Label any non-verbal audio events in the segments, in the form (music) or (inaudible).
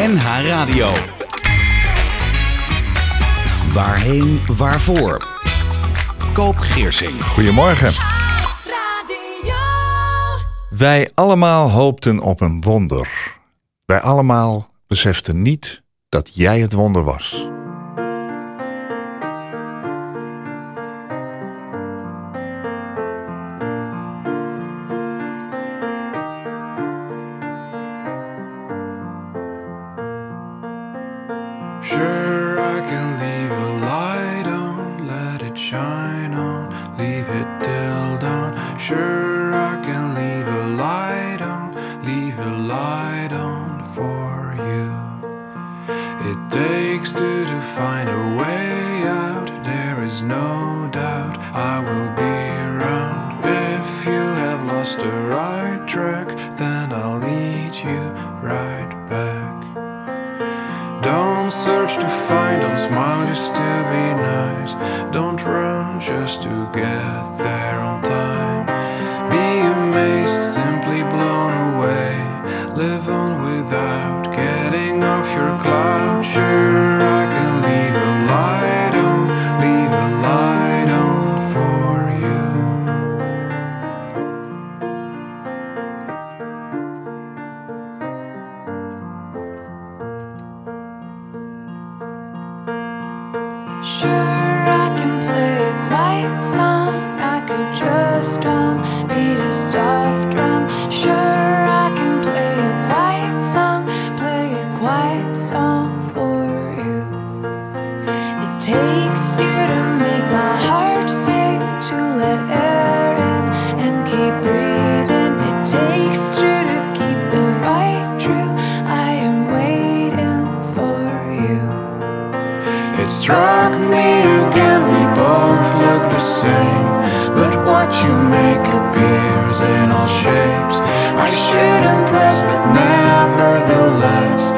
NH Radio. Waarheen, waarvoor? Koop Geersing. Goedemorgen. Wij allemaal hoopten op een wonder. Wij allemaal beseften niet dat jij het wonder was. Takes you to make my heart sing, to let air in and keep breathing. It takes two to keep the right true. I am waiting for you. It struck me again, we both look the same. But what you make appears in all shapes. I should impress, but nevertheless,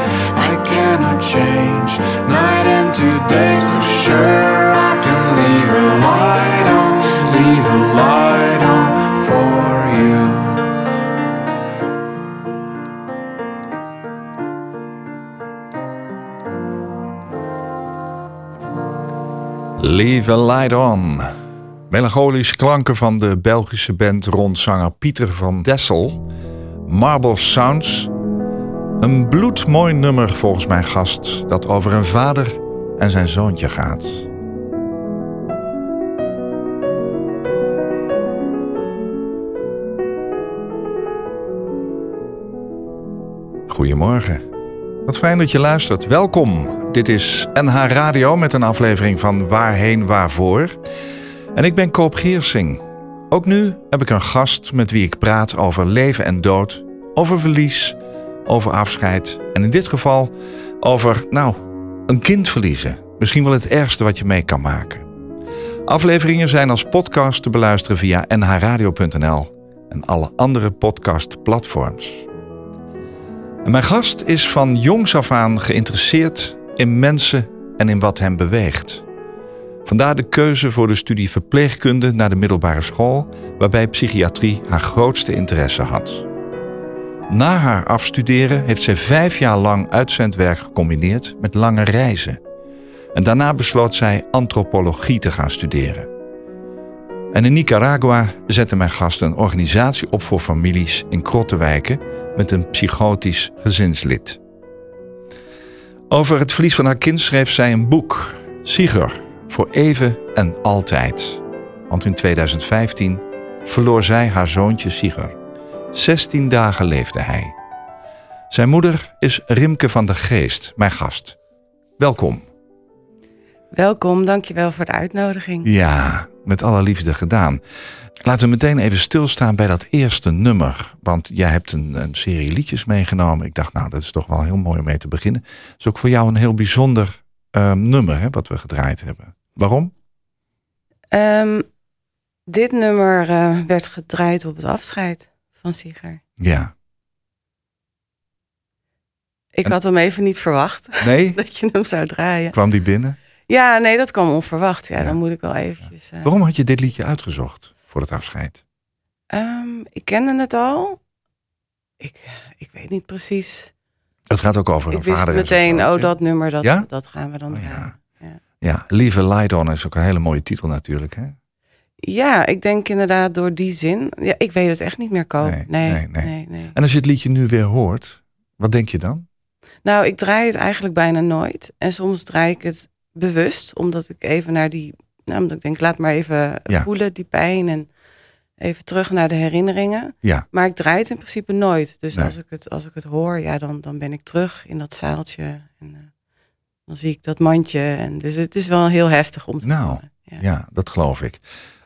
So sure, I can leave a light on, leave a light on for you. Leave a Light On. Melancholische klanken van de Belgische band rond zanger Pieter van Dessel. Marble Sounds. Een bloedmooi nummer volgens mijn gast dat over een vader en zijn zoontje gaat. Goedemorgen. Wat fijn dat je luistert. Welkom. Dit is NH Radio met een aflevering van Waarheen Waarvoor. En ik ben Koop Geersing. Ook nu heb ik een gast met wie ik praat over leven en dood, over verlies, over afscheid en in dit geval over, nou, een kind verliezen. Misschien wel het ergste wat je mee kan maken. Afleveringen zijn als podcast te beluisteren via nhradio.nl en alle andere podcastplatforms. En mijn gast is van jongs af aan geïnteresseerd in mensen en in wat hen beweegt. Vandaar de keuze voor de studie verpleegkunde naar de middelbare school, waarbij psychiatrie haar grootste interesse had. Na haar afstuderen heeft zij vijf jaar lang uitzendwerk gecombineerd met lange reizen. En daarna besloot zij antropologie te gaan studeren. En in Nicaragua zette mijn gast een organisatie op voor families in krottenwijken met een psychotisch gezinslid. Over het verlies van haar kind schreef zij een boek, Sigur, voor even en altijd. Want in 2015 verloor zij haar zoontje Sigur. 16 dagen leefde hij. Zijn moeder is Rimke van der Geest, mijn gast. Welkom. Welkom, dankjewel voor de uitnodiging. Ja, met alle liefde gedaan. Laten we meteen even stilstaan bij dat eerste nummer. Want jij hebt een, een serie liedjes meegenomen. Ik dacht, nou, dat is toch wel heel mooi om mee te beginnen. Het is ook voor jou een heel bijzonder uh, nummer hè, wat we gedraaid hebben. Waarom? Um, dit nummer uh, werd gedraaid op het afscheid van Sigar. Ja. Ik En- had hem even niet verwacht (laughs) Nee? dat je hem zou draaien. Kwam die binnen? Ja, nee, dat kwam onverwacht. Ja, Ja. dan moet ik wel eventjes... eh, Waarom had je dit liedje uitgezocht voor het afscheid? ehm, ik kende het al. Ik, ik weet niet precies. Het gaat ook over ik een wist vader en zijn meteen, oh, dat nummer, dat, Ja? dat gaan we dan Oh, draaien. ja. Lieve Light is ook een hele mooie titel natuurlijk. Hè? Ja, ik denk inderdaad door die zin. Ja, ik weet het echt niet meer, Koop. Nee, Nee nee, nee, nee. nee, En als je het liedje nu weer hoort, wat denk je dan? Nou, ik draai het eigenlijk bijna nooit. En soms draai ik het bewust, omdat ik even naar die... Nou, omdat ik denk, laat maar even Ja. voelen, die pijn. En even terug naar de herinneringen. Ja, Maar ik draai het in principe nooit. Dus als, ik het, als ik het hoor, ja, dan, dan ben ik terug in dat zaaltje. En eh, dan zie ik dat mandje. En dus het is wel heel heftig om te Nou, ja, dat geloof ik.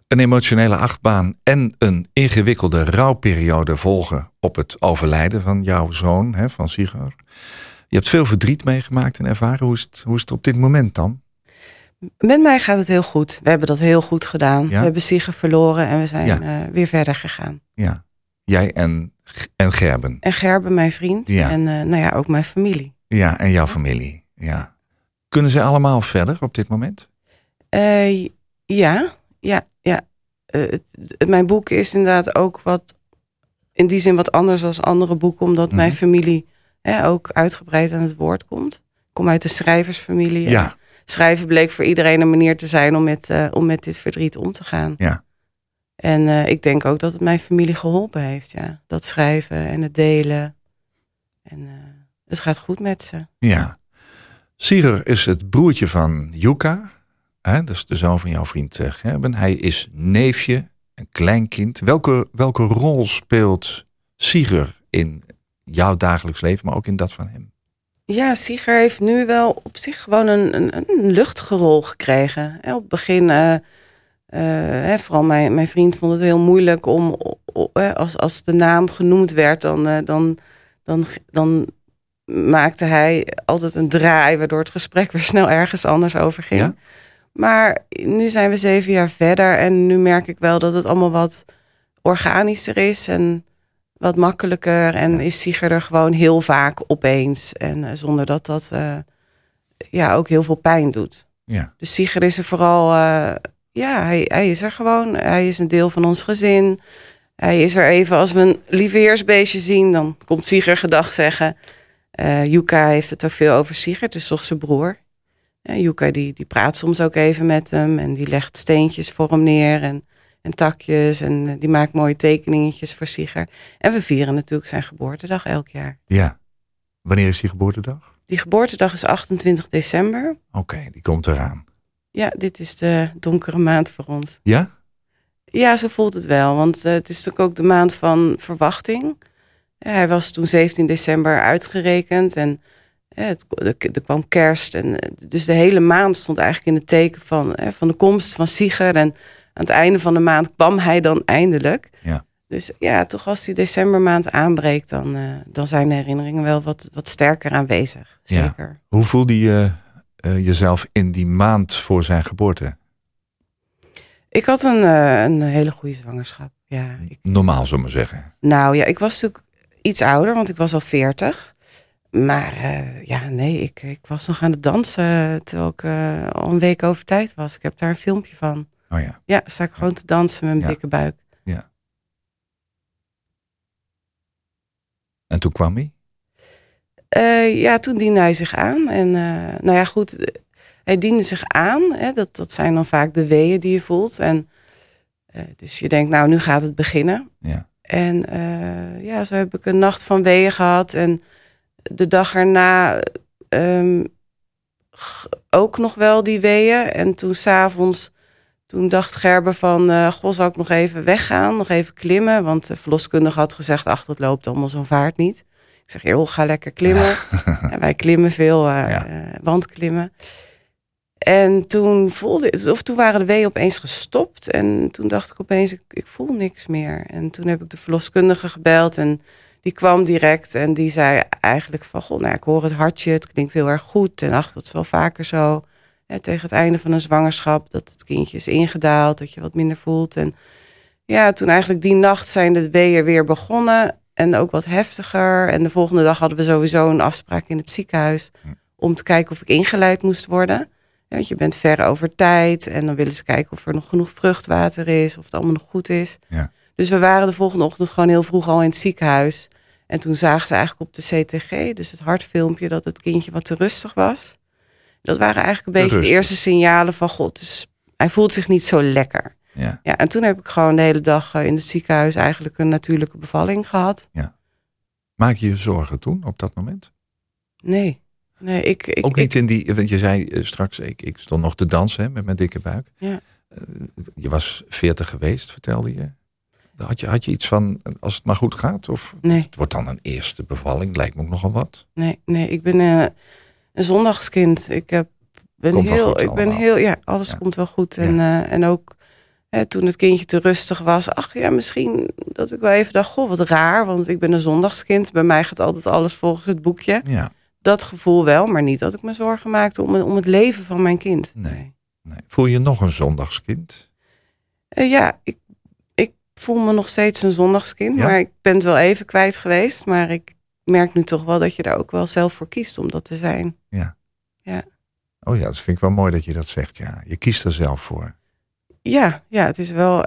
Een emotionele achtbaan en een ingewikkelde rouwperiode volgen op het overlijden van jouw zoon, hè, van Sigar. Je hebt veel verdriet meegemaakt en ervaren. Hoe is het, hoe is het op dit moment dan? Met mij gaat het heel goed. We hebben dat heel goed gedaan. Ja? We hebben Siegen verloren en we zijn Ja. eh, weer verder gegaan. Ja, jij en, en Gerben. En Gerben, mijn vriend. Ja. En eh, nou ja, ook mijn familie. Ja, en jouw familie. Ja. Kunnen ze allemaal verder op dit moment? Eh, ja, ja, het- het- mijn boek is inderdaad ook wat, in die zin wat anders dan andere boeken, omdat mijn Mhm. familie hè, ook uitgebreid aan het woord komt. Ik kom uit de schrijversfamilie. Ja. Schrijven bleek voor iedereen een manier te zijn om met, eh, om met dit verdriet om te gaan. Ja. En eh, ik denk ook dat het mijn familie geholpen heeft, ja. Dat schrijven en het delen. En eh, het gaat goed met ze. Ja. Sirer is het broertje van Yuka. Hè, dat is de zoon van jouw vriend eh, Gerben. Hij is neefje, een kleinkind. Welke, welke rol speelt Siger in jouw dagelijks leven, maar ook in dat van hem? Ja, Sieger heeft nu wel op zich gewoon een, een, een luchtige rol gekregen. Hè, Op het begin, eh, eh, hè, vooral mijn, mijn vriend vond het heel moeilijk om, hè, als, als de naam genoemd werd, dan, dan, dan, dan maakte hij altijd een draai, waardoor het gesprek weer snel ergens anders over ging. Ja? Maar nu zijn we zeven jaar verder en nu merk ik wel dat het allemaal wat organischer is en wat makkelijker. En is Sieger er gewoon heel vaak opeens. En eh, zonder dat dat eh, ja, ook heel veel pijn doet. Ja. Dus Sieger is er vooral, eh, ja, hij, hij is er gewoon. Hij is een deel van ons gezin. Hij is er even als we een lieveheersbeestje zien, dan komt Sieger gedag zeggen. Eh Yuka heeft het ook veel over Sieger, is toch zijn broer. Ja, Yuka die, die praat soms ook even met hem en die legt steentjes voor hem neer en, en takjes en eh, die maakt mooie tekeningetjes voor Sieger. En we vieren natuurlijk zijn geboortedag elk jaar. Ja. Wanneer is die geboortedag? Die geboortedag is 28 december. Oké, die komt eraan. Ja, dit is de donkere maand voor ons. Ja? Ja, zo voelt het wel. Want eh, het is natuurlijk ook de maand van verwachting. Ja, hij was toen 17 december uitgerekend en het, er, kwam kerst. En, eh, dus de hele maand stond eigenlijk in het teken van, van de komst van Sieger. En aan het einde van de maand kwam hij dan eindelijk. Ja. Dus ja, toch als die decembermaand aanbreekt, dan, eh, dan zijn de herinneringen wel wat, wat sterker aanwezig. Ja. Zeker. Hoe voelde je eh, jezelf in die maand voor zijn geboorte? Ik had een, een hele goede zwangerschap. Ja, ik, Normaal, zullen we zeggen. Nou ja, ik was natuurlijk iets ouder, want ik was al 40. Maar eh, ja, nee, ik, ik was nog aan het dansen terwijl ik eh, al een week over tijd was. Ik heb daar een filmpje van. Oh ja. Ja, sta ik gewoon te dansen met mijn Ja. dikke buik. En toen kwam hij? Eh, ja, toen diende hij zich aan. En eh, nou ja, goed, eh, hij diende zich aan. Hè, dat, dat zijn dan vaak de weeën die je voelt. En eh, dus je denkt, nou, nu gaat het beginnen. Ja. En eh, ja, zo heb ik een nacht van weeën gehad. En de dag erna ehm, ook nog wel die weeën. En toen s'avonds, toen dacht Gerber van... eh goh, zal ik nog even weggaan, nog even klimmen? Want de verloskundige had gezegd, ach, dat loopt allemaal zo'n vaart niet. Ik zeg, joh, ga lekker klimmen. (laughs) En wij klimmen veel, eh Ja. eh, wandklimmen. En toen voelde of toen waren de weeën opeens gestopt. En toen dacht ik opeens, ik, ik voel niks meer. En toen heb ik de verloskundige gebeld en die kwam direct. En die zei eigenlijk van, goh, nou, ik hoor het hartje, het klinkt heel erg goed. En ach, dat is wel vaker zo. Tegen het einde van een zwangerschap, dat het kindje is ingedaald, dat je wat minder voelt. En ja, toen eigenlijk die nacht zijn de weeën weer begonnen. En ook wat heftiger. En de volgende dag hadden we sowieso een afspraak in het ziekenhuis. Om te kijken of ik ingeleid moest worden. Ja, Want je bent ver over tijd. En dan willen ze kijken of er nog genoeg vruchtwater is. Of het allemaal nog goed is. Ja. Dus we waren de volgende ochtend gewoon heel vroeg al in het ziekenhuis. En toen zagen ze eigenlijk op de CTG, dus het hartfilmpje, dat het kindje wat te rustig was. Dat waren eigenlijk een beetje de eerste signalen van god, dus hij voelt zich niet zo lekker. Ja. Ja, en toen heb ik gewoon de hele dag eh, in het ziekenhuis eigenlijk een natuurlijke bevalling gehad. Maak je je zorgen toen, op dat moment? Nee, nee, ik, ik, Ook ik- niet in die, want je zei eh, straks, ik, ik stond nog te dansen hè, met mijn dikke buik. Ja. Eh, je was 40 geweest, vertelde je. Had je, had je iets van, als het maar goed gaat? Of Nee. het wordt dan een eerste bevalling, lijkt me ook nogal wat. Nee, nee, ik ben eh, een zondagskind. Ik heb, ben Komt heel, ik ben heel, ja, alles Ja. komt wel goed. En, eh, en ook hè, toen het kindje te rustig was, ach ja, misschien dat ik wel even dacht, goh, wat raar, want ik ben een zondagskind. Bij mij gaat altijd alles volgens het boekje. Ja, Dat gevoel wel, maar niet dat ik me zorgen maakte om, om het leven van mijn kind. Nee. nee. Voel je nog een zondagskind? Eh, ja, ik voel me nog steeds een zondagskind, Ja? maar ik ben het wel even kwijt geweest. Maar ik merk nu toch wel dat je daar ook wel zelf voor kiest om dat te zijn. Oh ja, dat vind ik wel mooi dat je dat zegt. Ja, je kiest er zelf voor. Ja, ja, het is wel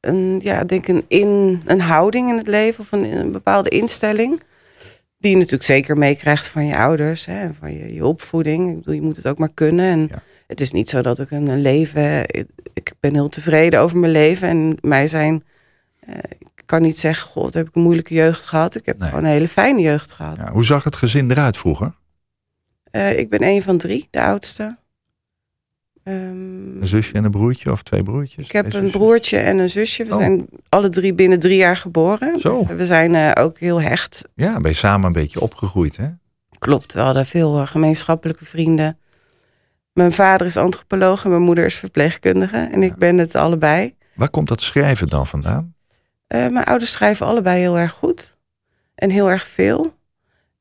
een, ja, denk een, in, een houding in het leven of een, een bepaalde instelling. Die je natuurlijk zeker meekrijgt van je ouders en van je, je opvoeding. Ik bedoel, je moet het ook maar kunnen. En Ja. het is niet zo dat ik een, een leven. Ik ben heel tevreden over mijn leven. En mij zijn. Eh, ik kan niet zeggen, god, heb ik een moeilijke jeugd gehad. Ik heb Nee. gewoon een hele fijne jeugd gehad. Ja, hoe zag het gezin eruit vroeger? Eh, ik ben een van drie, de oudste. Ehm, Een zusje en een broertje of twee broertjes? Ik heb een broertje en een zusje. We Oh. zijn alle drie binnen drie jaar geboren. Zo. Dus we zijn eh, ook heel hecht. Ja, ben je samen een beetje opgegroeid, hè? Klopt, we hadden veel eh, gemeenschappelijke vrienden. Mijn vader is antropoloog en mijn moeder is verpleegkundige. En ik ben het allebei. Waar komt dat schrijven dan vandaan? Eh, mijn ouders schrijven allebei heel erg goed. En heel erg veel.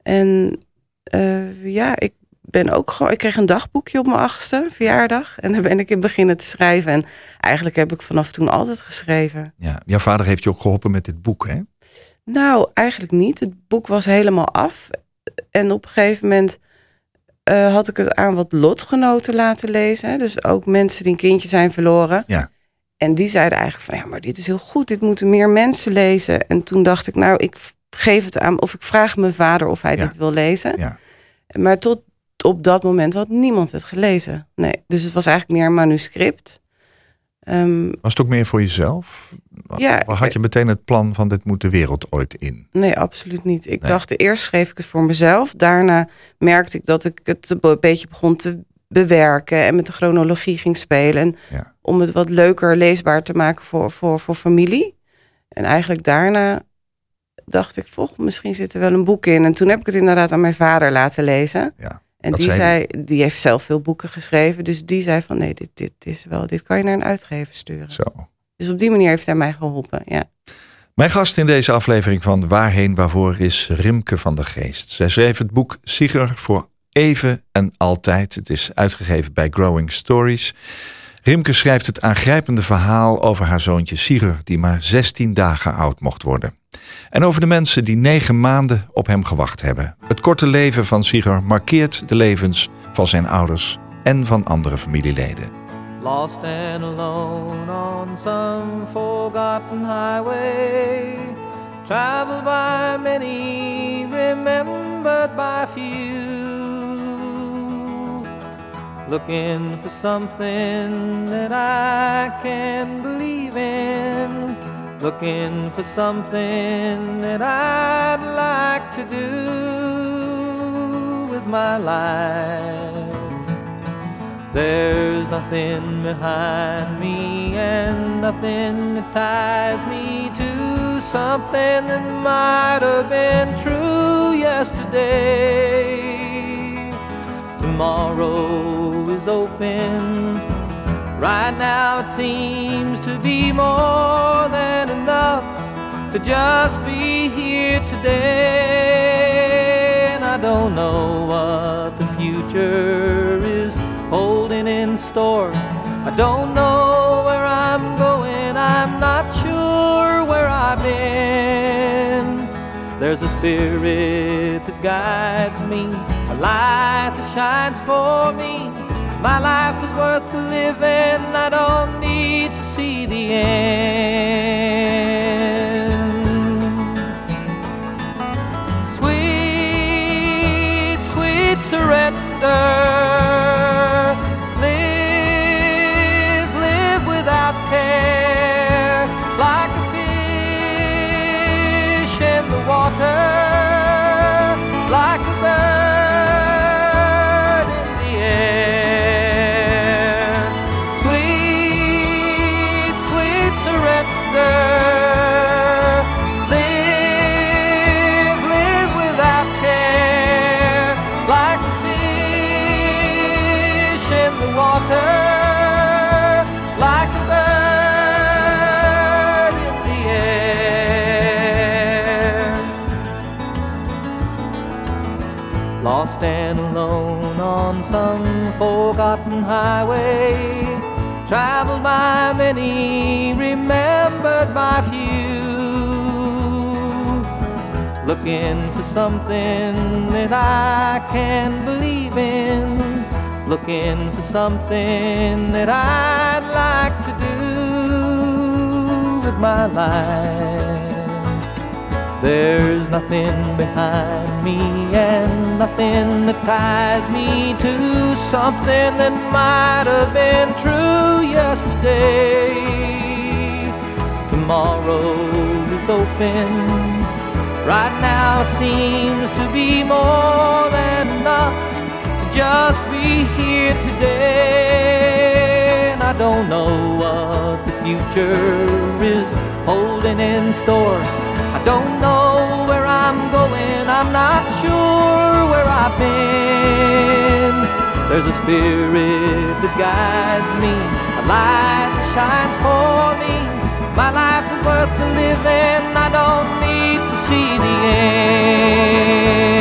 En eh, ja, ik ben ook gewoon... Ik kreeg een dagboekje op mijn achtste verjaardag. En daar ben ik in beginnen te schrijven. En eigenlijk heb ik vanaf toen altijd geschreven. Ja, jouw vader heeft je ook geholpen met dit boek, hè? Nou, eigenlijk niet. Het boek was helemaal af. En op een gegeven moment eh, had ik het aan wat lotgenoten laten lezen. Dus ook mensen die een kindje zijn verloren. Ja. En die zeiden eigenlijk van ja, maar dit is heel goed. Dit moeten meer mensen lezen. En toen dacht ik, nou, ik geef het aan of ik vraag mijn vader of hij Ja. dit wil lezen. Ja. Maar tot op dat moment had niemand het gelezen. Nee, dus het was eigenlijk meer een manuscript. Ehm, Was het ook meer voor jezelf? Ja, Of had je meteen het plan van dit moet de wereld ooit in? Nee, absoluut niet. Ik Nee. dacht, eerst schreef ik het voor mezelf. Daarna merkte ik dat ik het een be- beetje begon te bewerken en met de chronologie ging spelen. Ja. om het wat leuker leesbaar te maken voor, voor, voor familie. En eigenlijk daarna dacht ik, volg, misschien zit er wel een boek in. En toen heb ik het inderdaad aan mijn vader laten lezen. Ja. En die zei zei, die heeft zelf veel boeken geschreven. Dus die zei van nee, dit, dit is wel, dit kan je naar een uitgever sturen. Zo. Dus op die manier heeft hij mij geholpen. Ja. Mijn gast in deze aflevering van Waarheen Waarvoor is Rimke van der Geest. Zij schreef het boek Sieger voor even en altijd. Het is uitgegeven bij Growing Stories. Rimke schrijft het aangrijpende verhaal over haar zoontje Sieger, die maar 16 dagen oud mocht worden. En over de mensen die negen maanden op hem gewacht hebben. Het korte leven van Sieger markeert de levens van zijn ouders en van andere familieleden. Lost and alone on some forgotten highway. Traveled by many, remembered by few. Looking for something that I can believe in. Looking for something that I'd like to do with my life. There's nothing behind me and nothing that ties me to something that might have been true yesterday. Tomorrow is open. Right now it seems to be more than enough to just be here today. And I don't know what the future is holding in store. I don't know where I'm going, I'm not sure where I've been. There's a spirit that guides me, a light shines for me. My life is worth living. I don't need to see the end. Sweet, sweet surrender. Lost and alone on some forgotten highway, traveled by many, remembered by few. Looking for something that I can believe in, looking for something that I'd like to do with my life. There's nothing behind me and nothing that ties me to something that might have been true yesterday. Tomorrow is open. Right now it seems to be more than enough to just be here today. And I don't know what the future is holding in store. Don't know where I'm going, I'm not sure where I've been. There's a spirit that guides me, a light that shines for me. My life is worth living, I don't need to see the end.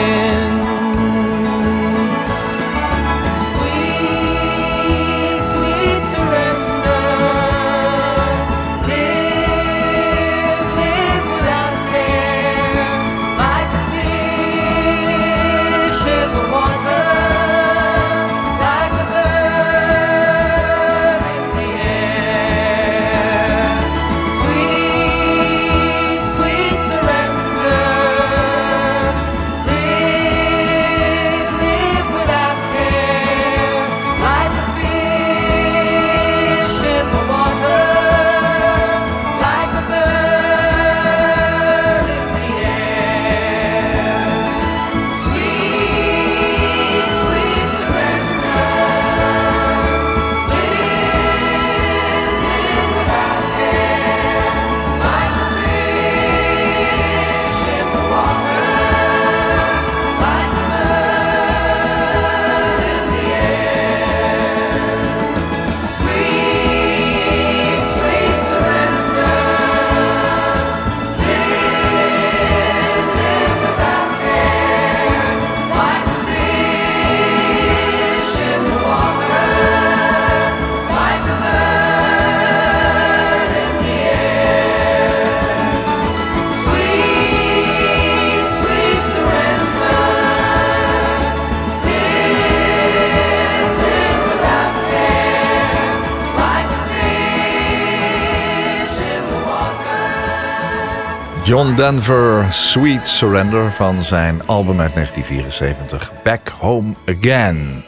John Denver, Sweet Surrender van zijn album uit 1974, Back Home Again.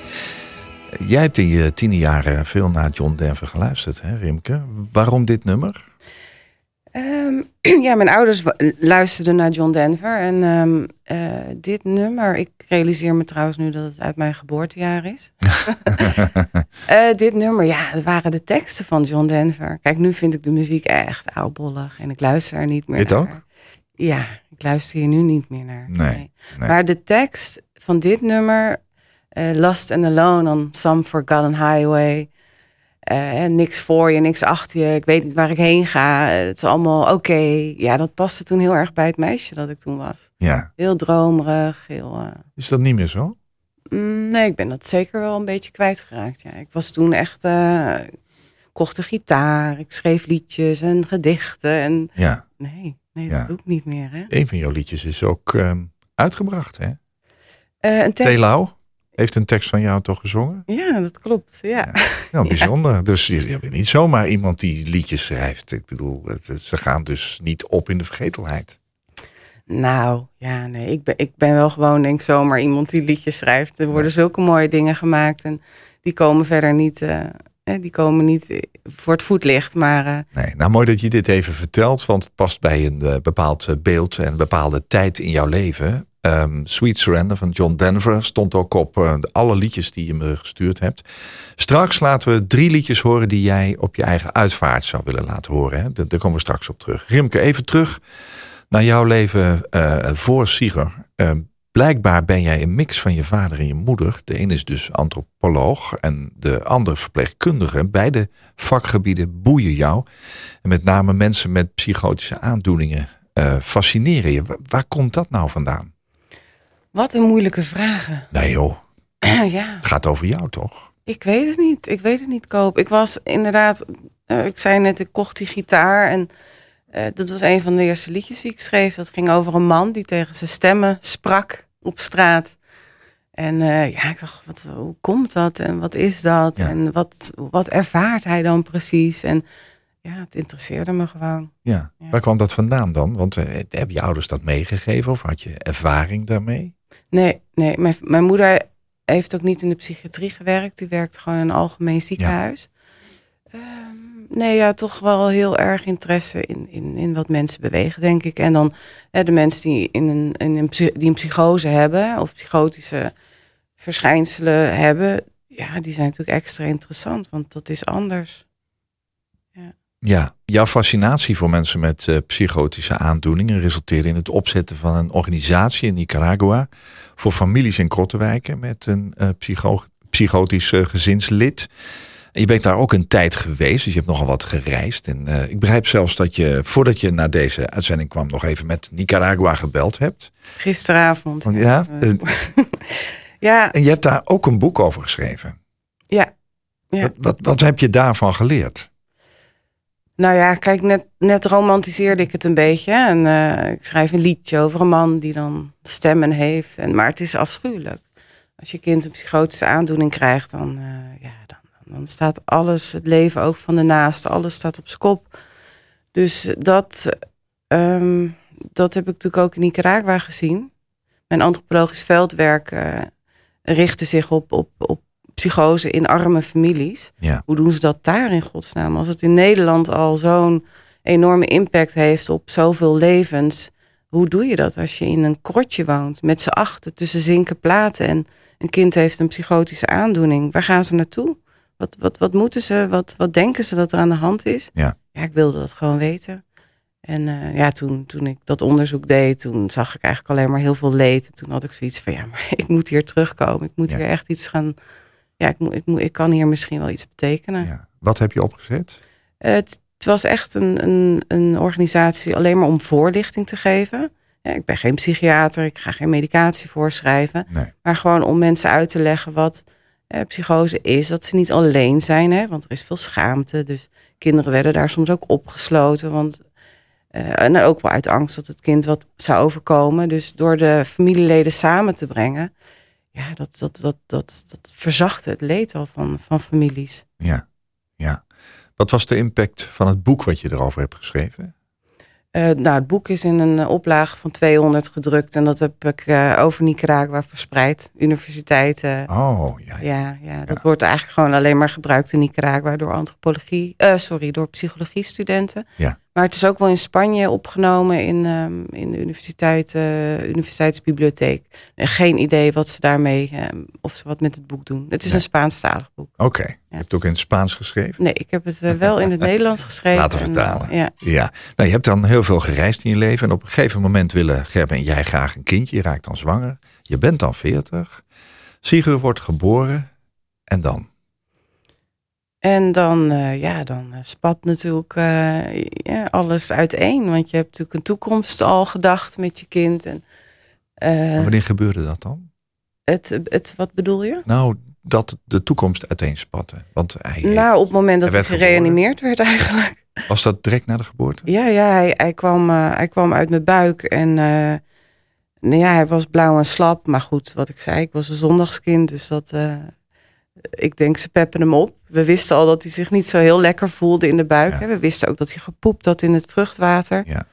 Jij hebt in je tiende jaren veel naar John Denver geluisterd, hè Rimke? Waarom dit nummer? Ehm, (clears throat) ja, mijn ouders luisterden naar John Denver. En ehm, eh, dit nummer, ik realiseer me trouwens nu dat het uit mijn geboortejaar is. (laughs) (laughs) Eh, dit nummer, ja, het waren de teksten van John Denver. Kijk, nu vind ik de muziek echt oudbollig en ik luister er niet meer Dit naar. ook? Ja, ik luister hier nu niet meer naar. Nee, nee. Maar de tekst van dit nummer, eh, Lost and Alone on Some Forgotten Highway. en niks voor je, niks achter je. Ik weet niet waar ik heen ga. Eh, Het is allemaal oké. Ja, dat paste toen heel erg bij het meisje dat ik toen was. Ja, Heel dromerig, heel... is dat niet meer zo? Mm, Nee, ik ben dat zeker wel een beetje kwijtgeraakt. Ja. Ik was toen echt. kocht een gitaar, ik schreef liedjes en gedichten. En Ja, nee, nee Ja. dat doe ik niet meer. Hè? een van jouw liedjes is ook ehm, uitgebracht, hè? Eh, een Telau heeft een tekst van jou toch gezongen? Ja, dat klopt. Ja. Nou, (laughs) bijzonder. Dus je, bent niet zomaar iemand die liedjes schrijft. Ik bedoel, het- ze gaan dus niet op in de vergetelheid. Nou, ja, nee. Ik ben, ik ben wel gewoon, denk ik, zomaar iemand die liedjes schrijft. Er worden zulke mooie dingen gemaakt. En die komen verder niet, eh, die komen niet voor het voetlicht. Maar eh, Nee, nou mooi dat je dit even vertelt, want het past bij een eh, bepaald eh, beeld en een bepaalde tijd in jouw leven. Ehm, Sweet Surrender van John Denver stond ook op eh, alle liedjes die je me gestuurd hebt. Straks laten we drie liedjes horen die jij op je eigen uitvaart zou willen laten horen. Hè? Daar komen we straks op terug. Rimke, even terug naar jouw leven eh, voor Sieger. Blijkbaar ben jij een mix van je vader en je moeder. De een is dus antropoloog en de ander verpleegkundige. Beide vakgebieden boeien jou. En met name mensen met psychotische aandoeningen eh, fascineren je. Wa- waar komt dat nou vandaan? wat een moeilijke vragen. (clears throat) Nee joh, ja. het gaat over jou toch? Ik weet het niet. Ik weet het niet, Koop. Ik was inderdaad, eh, ik zei net, ik kocht die gitaar. En eh, dat was een van de eerste liedjes die ik schreef. Dat ging over een man die tegen zijn stemmen sprak op straat. En eh, ja, ik dacht, wat, hoe komt dat? En wat is dat? Ja. En wat, wat ervaart hij dan precies? En ja, het interesseerde me gewoon. Ja. Ja. Waar kwam dat vandaan dan? Want eh, hebben je ouders dat meegegeven of had je ervaring daarmee? Nee, nee mijn, mijn moeder heeft ook niet in de psychiatrie gewerkt. Die werkt gewoon in een algemeen ziekenhuis. Nee, ja, toch wel heel erg interesse in, in, in wat mensen bewegen, denk ik. En dan hè, de mensen die, in een, in een, die een psychose hebben of psychotische verschijnselen hebben, ja, die zijn natuurlijk extra interessant, want dat is anders. Ja, jouw fascinatie voor mensen met eh, psychotische aandoeningen resulteerde in het opzetten van een organisatie in Nicaragua voor families in Krottenwijken met een eh, psycho psychotisch eh, gezinslid. En je bent daar ook een tijd geweest, dus je hebt nogal wat gereisd. En eh, ik begrijp zelfs dat je, voordat je naar deze uitzending kwam, nog even met Nicaragua gebeld hebt. Gisteravond. Want ja, eh, (laughs) Ja, en je hebt daar ook een boek over geschreven. ja. Ja. Wat, wat, wat heb je daarvan geleerd? Nou ja, kijk, net, net romantiseerde ik het een beetje. En eh, ik schrijf een liedje over een man die dan stemmen heeft. En, maar het is afschuwelijk. Als je kind een psychotische aandoening krijgt, dan, eh, ja, dan, staat alles, het leven ook van de naaste, alles staat op zijn kop. Dus dat, ehm, dat heb ik natuurlijk ook in Nicaragua gezien. Mijn antropologisch veldwerk eh, richtte zich op, op, op psychose in arme families. Ja. Hoe doen ze dat daar in godsnaam? Als het in Nederland al zo'n enorme impact heeft op zoveel levens. Hoe doe je dat als je in een krotje woont met z'n achten tussen zinken platen en een kind heeft een psychotische aandoening? Waar gaan ze naartoe? Wat, wat, wat moeten ze? Wat, wat denken ze dat er aan de hand is? Ja. ja ik wilde dat gewoon weten. En eh, ja, toen, toen ik dat onderzoek deed, toen zag ik eigenlijk alleen maar heel veel leed. En toen had ik zoiets van, ja, maar (laughs) ik moet hier terugkomen. Ik moet Ja. hier echt iets gaan... Ja, ik, moet, ik, moet, ik kan hier misschien wel iets betekenen. Ja. Wat heb je opgezet? Eh, Het, het was echt een, een, een organisatie alleen maar om voorlichting te geven. Ja, ik ben geen psychiater, ik ga geen medicatie voorschrijven. Nee. Maar gewoon om mensen uit te leggen wat eh, psychose is. Dat ze niet alleen zijn, hè, want er is veel schaamte. Dus kinderen werden daar soms ook opgesloten. Want, eh, en ook wel uit angst dat het kind wat zou overkomen. Dus door de familieleden samen te brengen. Ja, dat, dat, dat, dat, dat verzachtte het leed al van, van families. Ja, ja. Wat was de impact van het boek wat je erover hebt geschreven? Eh, nou, het boek is in een eh, oplage van 200 gedrukt. En dat heb ik eh, over Nicaragua verspreid. Universiteiten. Oh, ja. ja. Ja, ja, dat wordt eigenlijk gewoon alleen maar gebruikt in Nicaragua door antropologie, eh, sorry, door psychologiestudenten. Ja. Maar het is ook wel in Spanje opgenomen in, ehm, in de universiteit, eh, universiteitsbibliotheek. En geen idee wat ze daarmee, ehm, of ze wat met het boek doen. Het is Nee. een Spaanstalig boek. Oké, je hebt het ook in het Spaans geschreven? Nee, ik heb het eh, wel in het (laughs) Nederlands geschreven. Laten en, eh, vertalen. ja. Ja. Nou, je hebt dan heel veel gereisd in je leven. En op een gegeven moment willen Gerben en jij graag een kindje. Je raakt dan zwanger. Je bent dan 40. Sigur wordt geboren. En dan? En dan, eh, ja, dan eh, spat natuurlijk eh, ja, alles uiteen. Want je hebt natuurlijk een toekomst al gedacht met je kind. En, Wanneer gebeurde dat dan? het, het, wat bedoel je? Nou, dat de toekomst uiteenspatte. Want hij Nou, op het moment dat Hij werd gereanimeerd werd eigenlijk. was dat direct na de geboorte? Ja, ja hij, hij, kwam, hij kwam uit mijn buik en nou ja, hij was blauw en slap. Maar goed, wat ik zei, ik was een zondagskind, dus dat... ik denk, ze peppen hem op. We wisten al dat hij zich niet zo heel lekker voelde in de buik. Ja. We wisten ook dat hij gepoept had in het vruchtwater. Ja.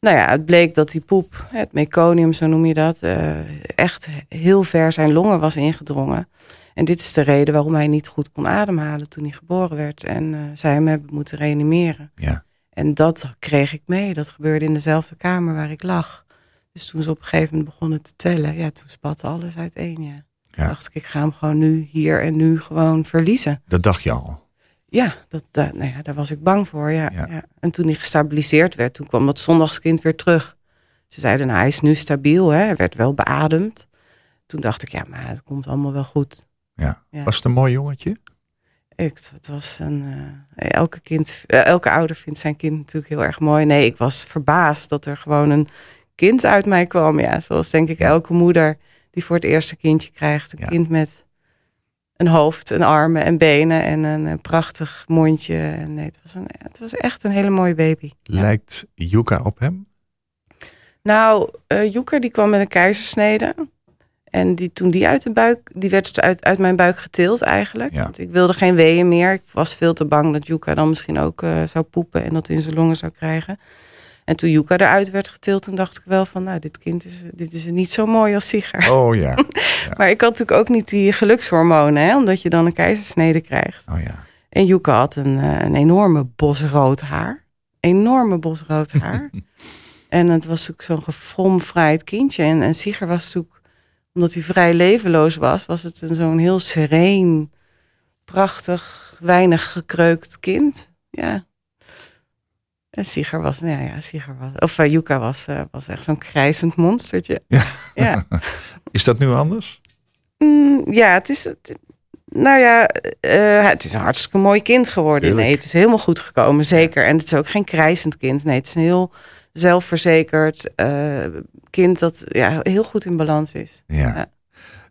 Nou ja, het bleek dat die poep, het meconium, zo noem je dat, eh, echt heel ver zijn longen was ingedrongen. En dit is de reden waarom hij niet goed kon ademhalen toen hij geboren werd. En eh, zij hem hebben moeten reanimeren. Ja. En dat kreeg ik mee. Dat gebeurde in dezelfde kamer waar ik lag. Dus toen ze op een gegeven moment begonnen te tellen, ja, toen spatte alles uiteen. Ja. Toen Ja. dacht ik, ik ga hem gewoon nu, hier en nu gewoon verliezen. Dat dacht je al. Ja, dat, da- nou ja, daar was ik bang voor. Ja, Ja. ja. En toen hij gestabiliseerd werd, toen kwam dat zondagskind weer terug. Ze zeiden, nou, hij is nu stabiel, hè. hij werd wel beademd. Toen dacht ik, ja, maar het komt allemaal wel goed. Ja. Was het een mooi jongetje? Ik, het was een, eh, elke, kind, eh, elke ouder vindt zijn kind natuurlijk heel erg mooi. Nee, ik was verbaasd dat er gewoon een kind uit mij kwam. Ja, zoals denk ik elke moeder die voor het eerste kindje krijgt. Een Ja. kind met een hoofd, een armen en benen en een, eh, prachtig mondje. En nee, het was, een, het was echt een hele mooie baby. Lijkt Yuka op hem? Nou, eh Joeker die kwam met een keizersnede. En die, toen die uit de buik, die werd uit, uit mijn buik getild eigenlijk. Ja. Want ik wilde geen weeën meer. Ik was veel te bang dat Yuka dan misschien ook eh, zou poepen en dat in zijn longen zou krijgen. En toen Yuka eruit werd getild, toen dacht ik wel van, nou, dit kind is, dit is niet zo mooi als Sigar. Oh (laughs) ja. Maar ik had natuurlijk ook niet die gelukshormonen, hè, omdat je dan een keizersnede krijgt. Oh ja. En Yuka had een, eh, een enorme bos rood haar. Enorme bos rood haar. (laughs) en het was ook zo'n gefromfraaid kindje. En, en was natuurlijk, omdat hij vrij levenloos was, was het een zo'n heel sereen, prachtig, weinig gekreukt kind. Ja. En Sieger was, nou ja, Sieger was, of uh, Yuka was, uh, was echt zo'n krijzend monstertje. (laughs) Ja. ja. (laughs) Is dat nu anders? Mm, ja, het is. Het, nou ja, uh, het is een hartstikke mooi kind geworden. Nee, het is helemaal goed gekomen, zeker. En het is ook geen krijzend kind. Nee, het is een heel zelfverzekerd kind dat ja, heel goed in balans is. Ja. ja.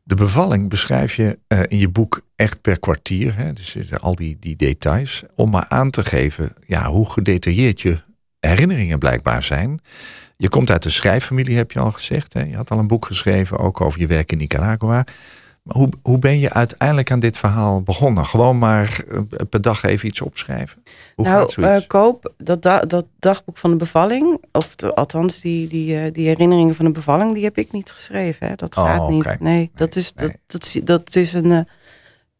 De bevalling beschrijf je uh, in je boek echt per kwartier. Hè? Dus al die, die details. Om maar aan te geven ja, hoe gedetailleerd je herinneringen blijkbaar zijn. Je komt uit de schrijffamilie, heb je al gezegd. Hè? Je had al een boek geschreven, ook over je werk in Nicaragua. Hoe, hoe ben je uiteindelijk aan dit verhaal begonnen? Gewoon maar uh, per dag even iets opschrijven? Hoe nou, gaat zoiets? Uh, koop dat, da dat dagboek van de bevalling. Of de, althans, die, die, uh, die herinneringen van de bevalling, die heb ik niet geschreven. Hè? Dat gaat oh, niet. Nee, nee, dat is, nee. dat, dat, dat, is een,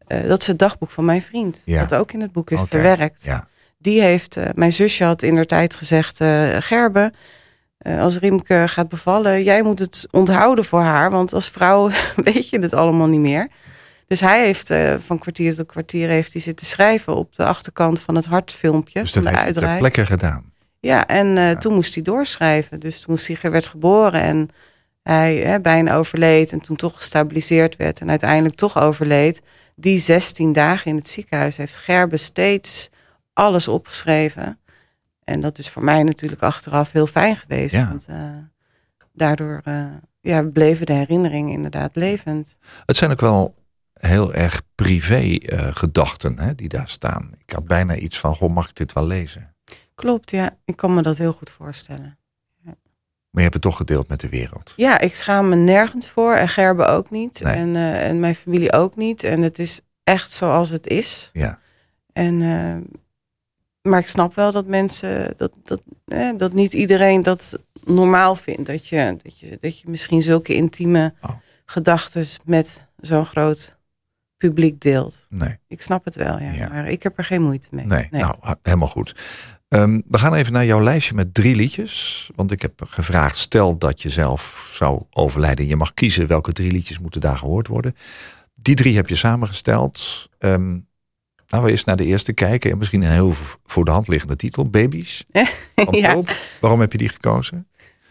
uh, dat is het dagboek van mijn vriend. Ja. Dat ook in het boek is okay. verwerkt. Ja. Die heeft, uh, mijn zusje had in der tijd gezegd, uh, Gerbe, als Riemke gaat bevallen, jij moet het onthouden voor haar, want als vrouw (laughs) weet je het allemaal niet meer. Dus hij heeft uh, van kwartier tot kwartier heeft hij zitten schrijven op de achterkant van het hartfilmpje. Dus dat van de heeft hij ter plekke gedaan? Ja, en uh, ja. toen moest hij doorschrijven. Dus toen Siger werd geboren en hij hè, bijna overleed en toen toch gestabiliseerd werd en uiteindelijk toch overleed. Die 16 dagen in het ziekenhuis heeft Gerbe steeds alles opgeschreven. En dat is voor mij natuurlijk achteraf heel fijn geweest. Ja. Want uh, daardoor uh, ja, bleven de herinneringen inderdaad levend. Het zijn ook wel heel erg privé uh, gedachten hè, die daar staan. Ik had bijna iets van, goh, mag ik dit wel lezen? Klopt, ja. Ik kan me dat heel goed voorstellen. Ja. Maar je hebt het toch gedeeld met de wereld. Ja, ik schaam me nergens voor. En Gerbe ook niet. Nee. En, uh, en mijn familie ook niet. En het is echt zoals het is. Ja. En, uh, maar ik snap wel dat mensen, dat, dat, eh, dat niet iedereen dat normaal vindt. Dat je, dat je, dat je misschien zulke intieme oh. gedachten met zo'n groot publiek deelt. Nee. Ik snap het wel, ja. Ja. Maar ik heb er geen moeite mee. Nee, nou, helemaal goed. Um, we gaan even naar jouw lijstje met drie liedjes. Want ik heb gevraagd, stel dat je zelf zou overlijden. Je mag kiezen welke drie liedjes moeten daar gehoord worden. Die drie heb je samengesteld. Um, nou, we eerst naar de eerste kijken. En misschien een heel voor de hand liggende titel. Babies. (laughs) ja. Waarom heb je die gekozen?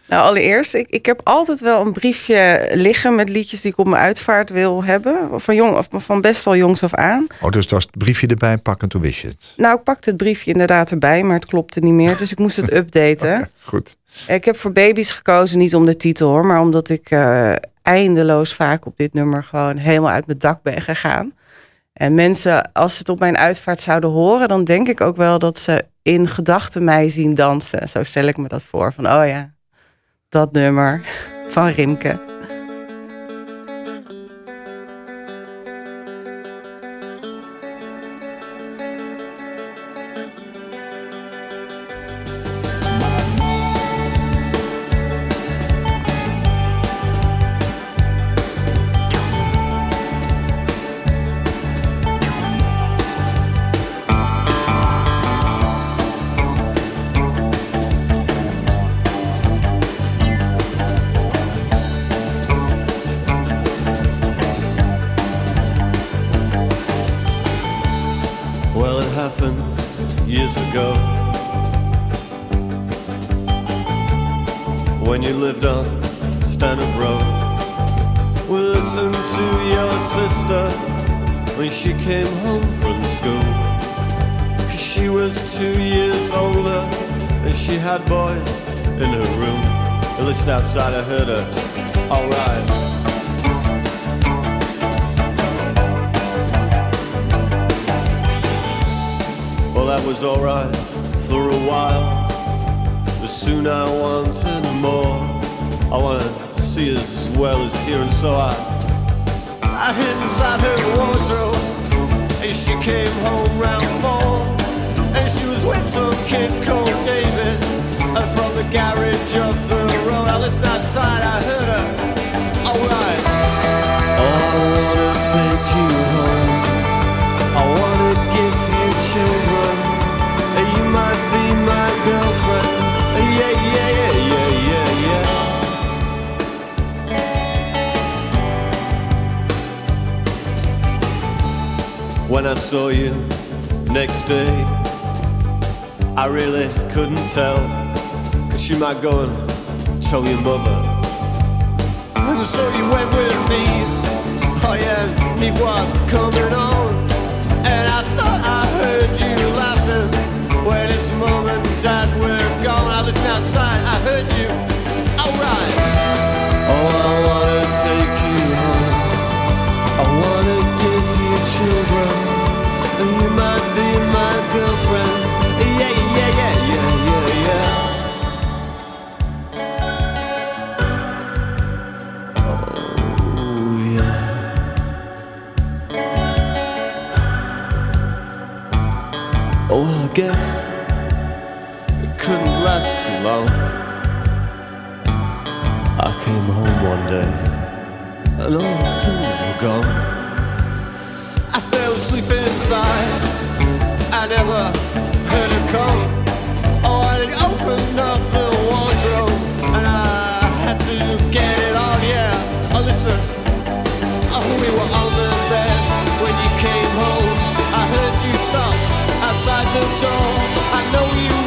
Nou, allereerst, ik, ik heb altijd wel een briefje liggen met liedjes die ik op mijn uitvaart wil hebben. Van, jong, of van best al jongs af aan. Oh, dus was het briefje erbij pakken, toen wist je het? Nou, ik pakte het briefje inderdaad erbij, maar het klopte niet meer. Dus ik moest het (laughs) updaten. okay, goed. Ik heb voor baby's gekozen, niet om de titel hoor, maar omdat ik uh, eindeloos vaak op dit nummer gewoon helemaal uit mijn dak ben gegaan. En mensen, als ze het op mijn uitvaart zouden horen, dan denk ik ook wel dat ze in gedachten mij zien dansen. Zo stel ik me dat voor. Van, oh ja, dat nummer van Rimke. She had boys in her room. And listen outside, I heard her. Alright. Well, that was alright for a while. But soon I wanted more. I wanted to see as well as hear, and so I I hid inside her wardrobe. And she came home round four. And she was with some kid called David. And from the garage up the road, I listened outside, I heard her. Alright. I wanna take you home. I wanna give you children. You might be my girlfriend. Yeah, yeah, yeah, yeah, yeah, yeah. When I saw you next day, I really couldn't tell. Cause you might go and tell your mother. And so you went with me. Oh yeah, me was coming on. And I thought I heard you laughing when it's mom and dad were gone. I listened outside, I heard you. Alright. Oh, I wanna take you home. I wanna give you children. And you might be my girlfriend. Guess it couldn't last too long. I came home one day and all things were gone. I fell asleep inside. I never heard her come. Oh, I opened up the wardrobe and I had to get it on. Yeah, oh listen. Oh, we were on the outside the door. I know you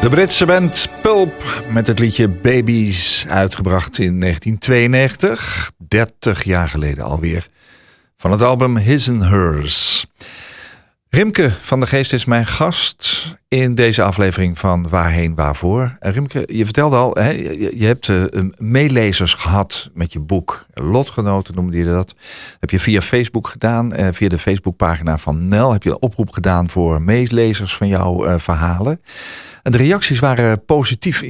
De Britse band Pulp met het liedje Babies, uitgebracht in 1992, 30 jaar geleden alweer, van het album His and Hers. Rimke van der Geest is mijn gast in deze aflevering van Waarheen Waarvoor. Rimke, je vertelde al, hè, je, je hebt eh, meelezers gehad met je boek. Lotgenoten noemde je dat. Heb je via Facebook gedaan, eh, via de Facebookpagina van Nel, heb je een oproep gedaan voor meelezers van jouw eh, verhalen. En de reacties waren positief.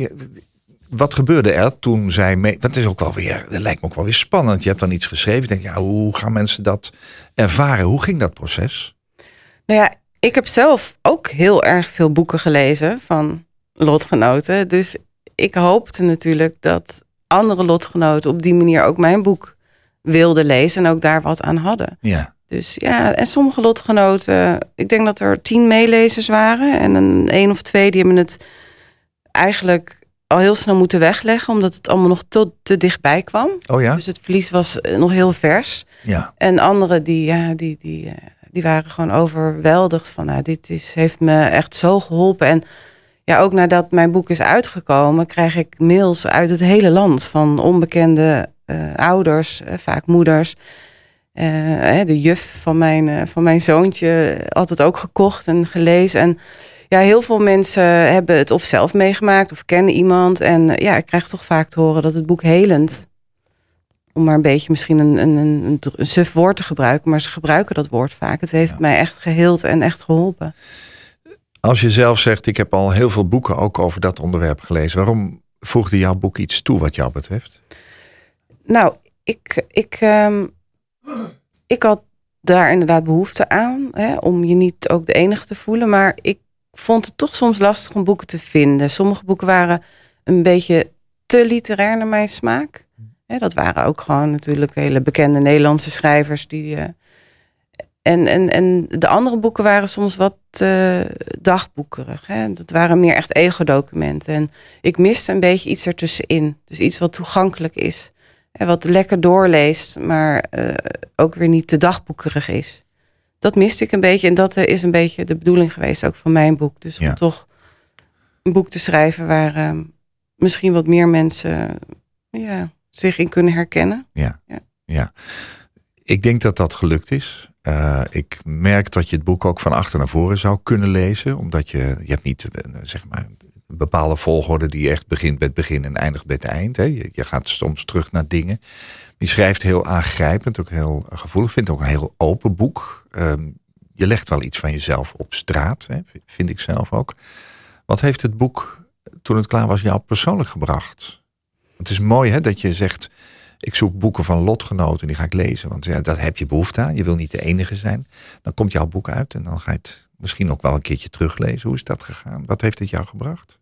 Wat gebeurde er toen zij mee... Dat is ook wel weer, dat lijkt me ook wel weer spannend. Je hebt dan iets geschreven. Ik denk, ja, hoe gaan mensen dat ervaren? Hoe ging dat proces? Nou ja, ik heb zelf ook heel erg veel boeken gelezen van lotgenoten. Dus ik hoopte natuurlijk dat andere lotgenoten op die manier ook mijn boek wilden lezen en ook daar wat aan hadden. Ja. Dus ja, en sommige lotgenoten, ik denk dat er tien meelezers waren. En een één of twee die hebben het eigenlijk al heel snel moeten wegleggen, omdat het allemaal nog tot te dichtbij kwam. Oh ja? Dus het verlies was eh, nog heel vers. Ja. En anderen die, ja, die, die, eh, die waren gewoon overweldigd van, nou, dit is, heeft me echt zo geholpen. En ja, ook nadat mijn boek is uitgekomen, krijg ik mails uit het hele land van onbekende eh, ouders, vaak moeders. Eh, de juf van mijn, eh, van mijn zoontje had het ook gekocht en gelezen. En ja, heel veel mensen hebben het of zelf meegemaakt of kennen iemand. En eh, ja, ik krijg toch vaak te horen dat het boek helend om maar een beetje misschien een, een, een, een, suf woord te gebruiken, maar ze gebruiken dat woord vaak. Het heeft Ja. mij echt geheeld en echt geholpen. Als je zelf zegt, ik heb al heel veel boeken ook over dat onderwerp gelezen. Waarom voegde jouw boek iets toe wat jou betreft? Nou, ik, ik, ehm, ik had daar inderdaad behoefte aan. Hè, om je niet ook de enige te voelen. Maar ik vond het toch soms lastig om boeken te vinden. Sommige boeken waren een beetje te literair naar mijn smaak. Dat waren ook gewoon natuurlijk hele bekende Nederlandse schrijvers. Die, eh, en, en, en de andere boeken waren soms wat eh, dagboekerig. Hè. Dat waren meer echt ego-documenten. En ik miste een beetje iets ertussenin. Dus iets wat toegankelijk is. En wat lekker doorleest, maar eh, ook weer niet te dagboekerig is. Dat miste ik een beetje. En dat eh, is een beetje de bedoeling geweest ook van mijn boek. Dus Ja. om toch een boek te schrijven waar eh, misschien wat meer mensen ja, zich in kunnen herkennen. Ja. Ik denk dat dat gelukt is. Eh, ik merk dat je het boek ook van achter naar voren zou kunnen lezen. Omdat je, je hebt niet zeg maar, een bepaalde volgorde die echt begint bij het begin en eindigt bij het eind. Hè. Je, gaat soms terug naar dingen. Je schrijft heel aangrijpend, ook heel gevoelig. Ik vind het ook een heel open boek. Ehm, je legt wel iets van jezelf op straat, hè, vind ik zelf ook. Wat heeft het boek, toen het klaar was, jou persoonlijk gebracht? Het is mooi hè, dat je zegt, ik zoek boeken van lotgenoten, die ga ik lezen. Want ja, daar heb je behoefte aan. Je wil niet de enige zijn. Dan komt jouw boek uit en dan ga je het misschien ook wel een keertje teruglezen. Hoe is dat gegaan? Wat heeft het jou gebracht?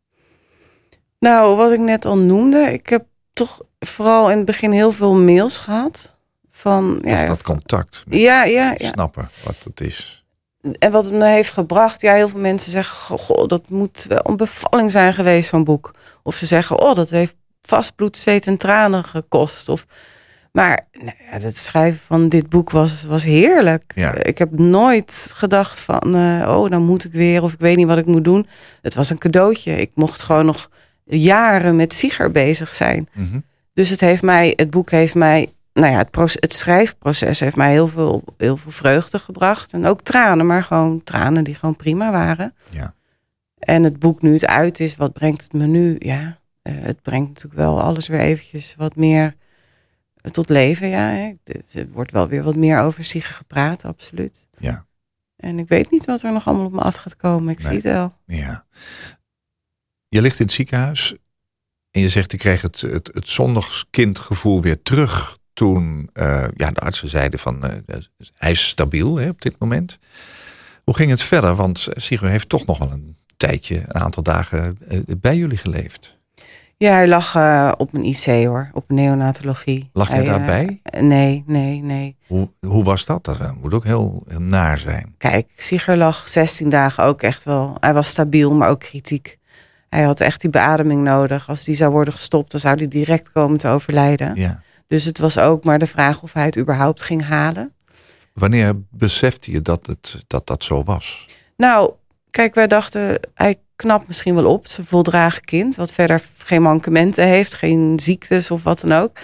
Nou, wat ik net al noemde, ik heb toch vooral in het begin heel veel mails gehad. Van, Ja, dat contact. Ja, ja, ja. Snappen wat het is. En wat het me heeft gebracht, ja, heel veel mensen zeggen, goh, dat moet wel een bevalling zijn geweest, zo'n boek. Of ze zeggen, oh, dat heeft vast bloed, zweet en tranen gekost. Of, maar nou ja, het schrijven van dit boek was, was heerlijk. Ja. Ik heb nooit gedacht van, eh, oh, dan moet ik weer, of ik weet niet wat ik moet doen. Het was een cadeautje. Ik mocht gewoon nog jaren met Sieger bezig zijn. Mhm. Dus het heeft mij, het boek heeft mij, nou ja, het, het schrijfproces heeft mij heel veel, heel veel vreugde gebracht. En ook tranen, maar gewoon tranen die gewoon prima waren. Ja. En het boek nu het uit is, wat brengt het me nu? Ja, eh, het brengt natuurlijk wel alles weer eventjes wat meer eh, tot leven. Ja, hè. Er wordt wel weer wat meer over Siege gepraat, absoluut. Ja. En ik weet niet wat er nog allemaal op me af gaat komen. Ik Nee. zie het wel. Ja. Je ligt in het ziekenhuis en je zegt, ik kreeg het, het, het zondagskindgevoel weer terug toen eh, ja, de artsen zeiden van eh, hij is stabiel hè, op dit moment. Hoe ging het verder? Want Sigurd heeft toch nog wel een tijdje, een aantal dagen eh, bij jullie geleefd. Ja, hij lag eh, op een IC hoor, op neonatologie. Lag eh, daarbij? nee, nee, nee. Hoe, hoe was dat? Dat moet ook heel, heel naar zijn. Kijk, Sieger lag 16 dagen ook echt wel. Hij was stabiel, maar ook kritiek. Hij had echt die beademing nodig. Als die zou worden gestopt, dan zou hij direct komen te overlijden. Ja. Dus het was ook maar de vraag of hij het überhaupt ging halen. Wanneer besefte je dat het, dat, dat zo was? Nou, kijk, wij dachten, hij knapt misschien wel op. Het is een voldragen kind, wat verder geen mankementen heeft, geen ziektes of wat dan ook.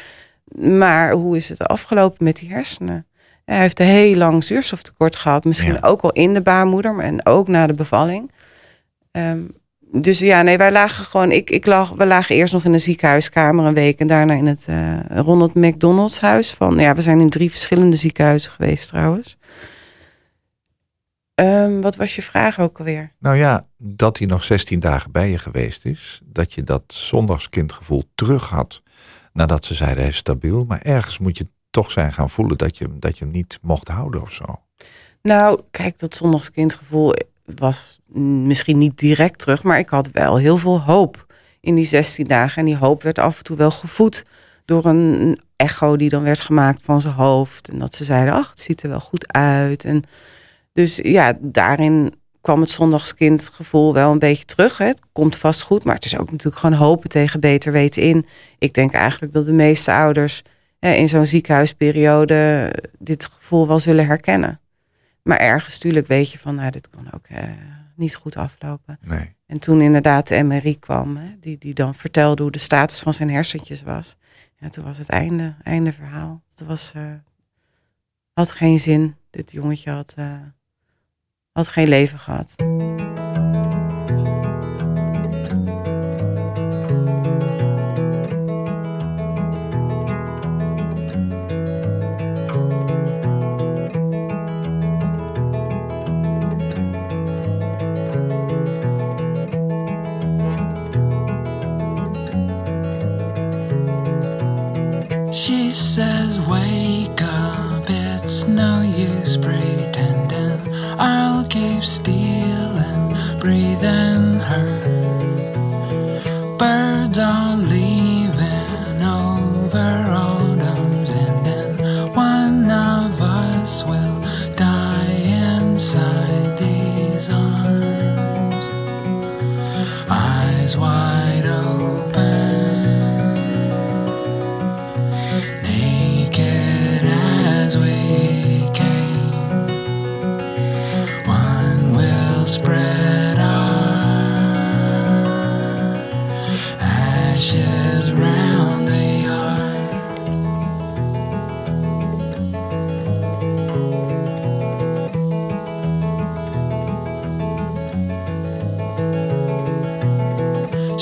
Maar hoe is het afgelopen met die hersenen? Hij heeft een heel lang zuurstoftekort gehad. Misschien Ja. ook al in de baarmoeder, maar en ook na de bevalling. Ehm, dus ja, nee, wij lagen gewoon. Ik, ik lag, we lagen eerst nog in een ziekenhuiskamer een week en daarna in het eh, Ronald McDonald's huis. Van, ja, we zijn in drie verschillende ziekenhuizen geweest trouwens. Ehm, wat was je vraag ook alweer? Nou ja, dat hij nog 16 dagen bij je geweest is. Dat je dat zondagskindgevoel terug had. Nadat ze zeiden hij is stabiel. Maar ergens moet je toch zijn gaan voelen dat je, dat je hem niet mocht houden of zo. Nou, kijk, dat zondagskindgevoel was misschien niet direct terug, maar ik had wel heel veel hoop in die 16 dagen. En die hoop werd af en toe wel gevoed door een een echo die dan werd gemaakt van zijn hoofd. En dat ze zeiden, ach, het ziet er wel goed uit. En dus ja, daarin kwam het zondagskindgevoel wel een beetje terug. Hè. Het komt vast goed, maar het is ook natuurlijk gewoon hopen tegen beter weten in. Ik denk eigenlijk dat de meeste ouders hè, in zo'n ziekenhuisperiode dit gevoel wel zullen herkennen. Maar ergens natuurlijk weet je van, nou, dit kan ook eh, niet goed aflopen. Nee. En toen inderdaad de MRI kwam, hè, die, die dan vertelde hoe de status van zijn hersentjes was. Ja, toen was het einde, einde verhaal. Het was, eh, had geen zin. Dit jongetje had, eh, had geen leven gehad. Steve.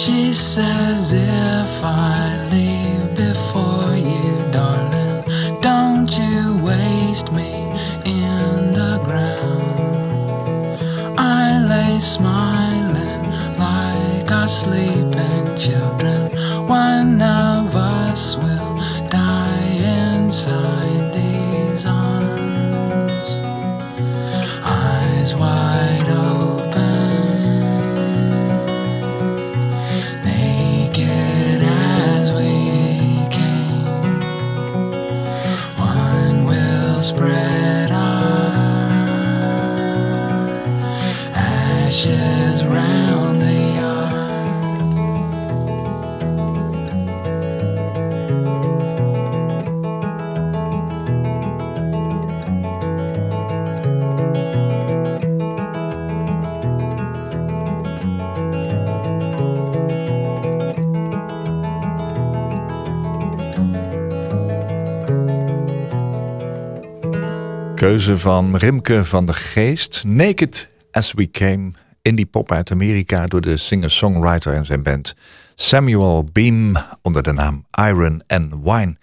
She says if I leave Keuze van Rimke van der Geest. Naked as we came. Indie pop uit Amerika door de singer-songwriter en zijn band Samuel Beam onder de naam Iron and Wine.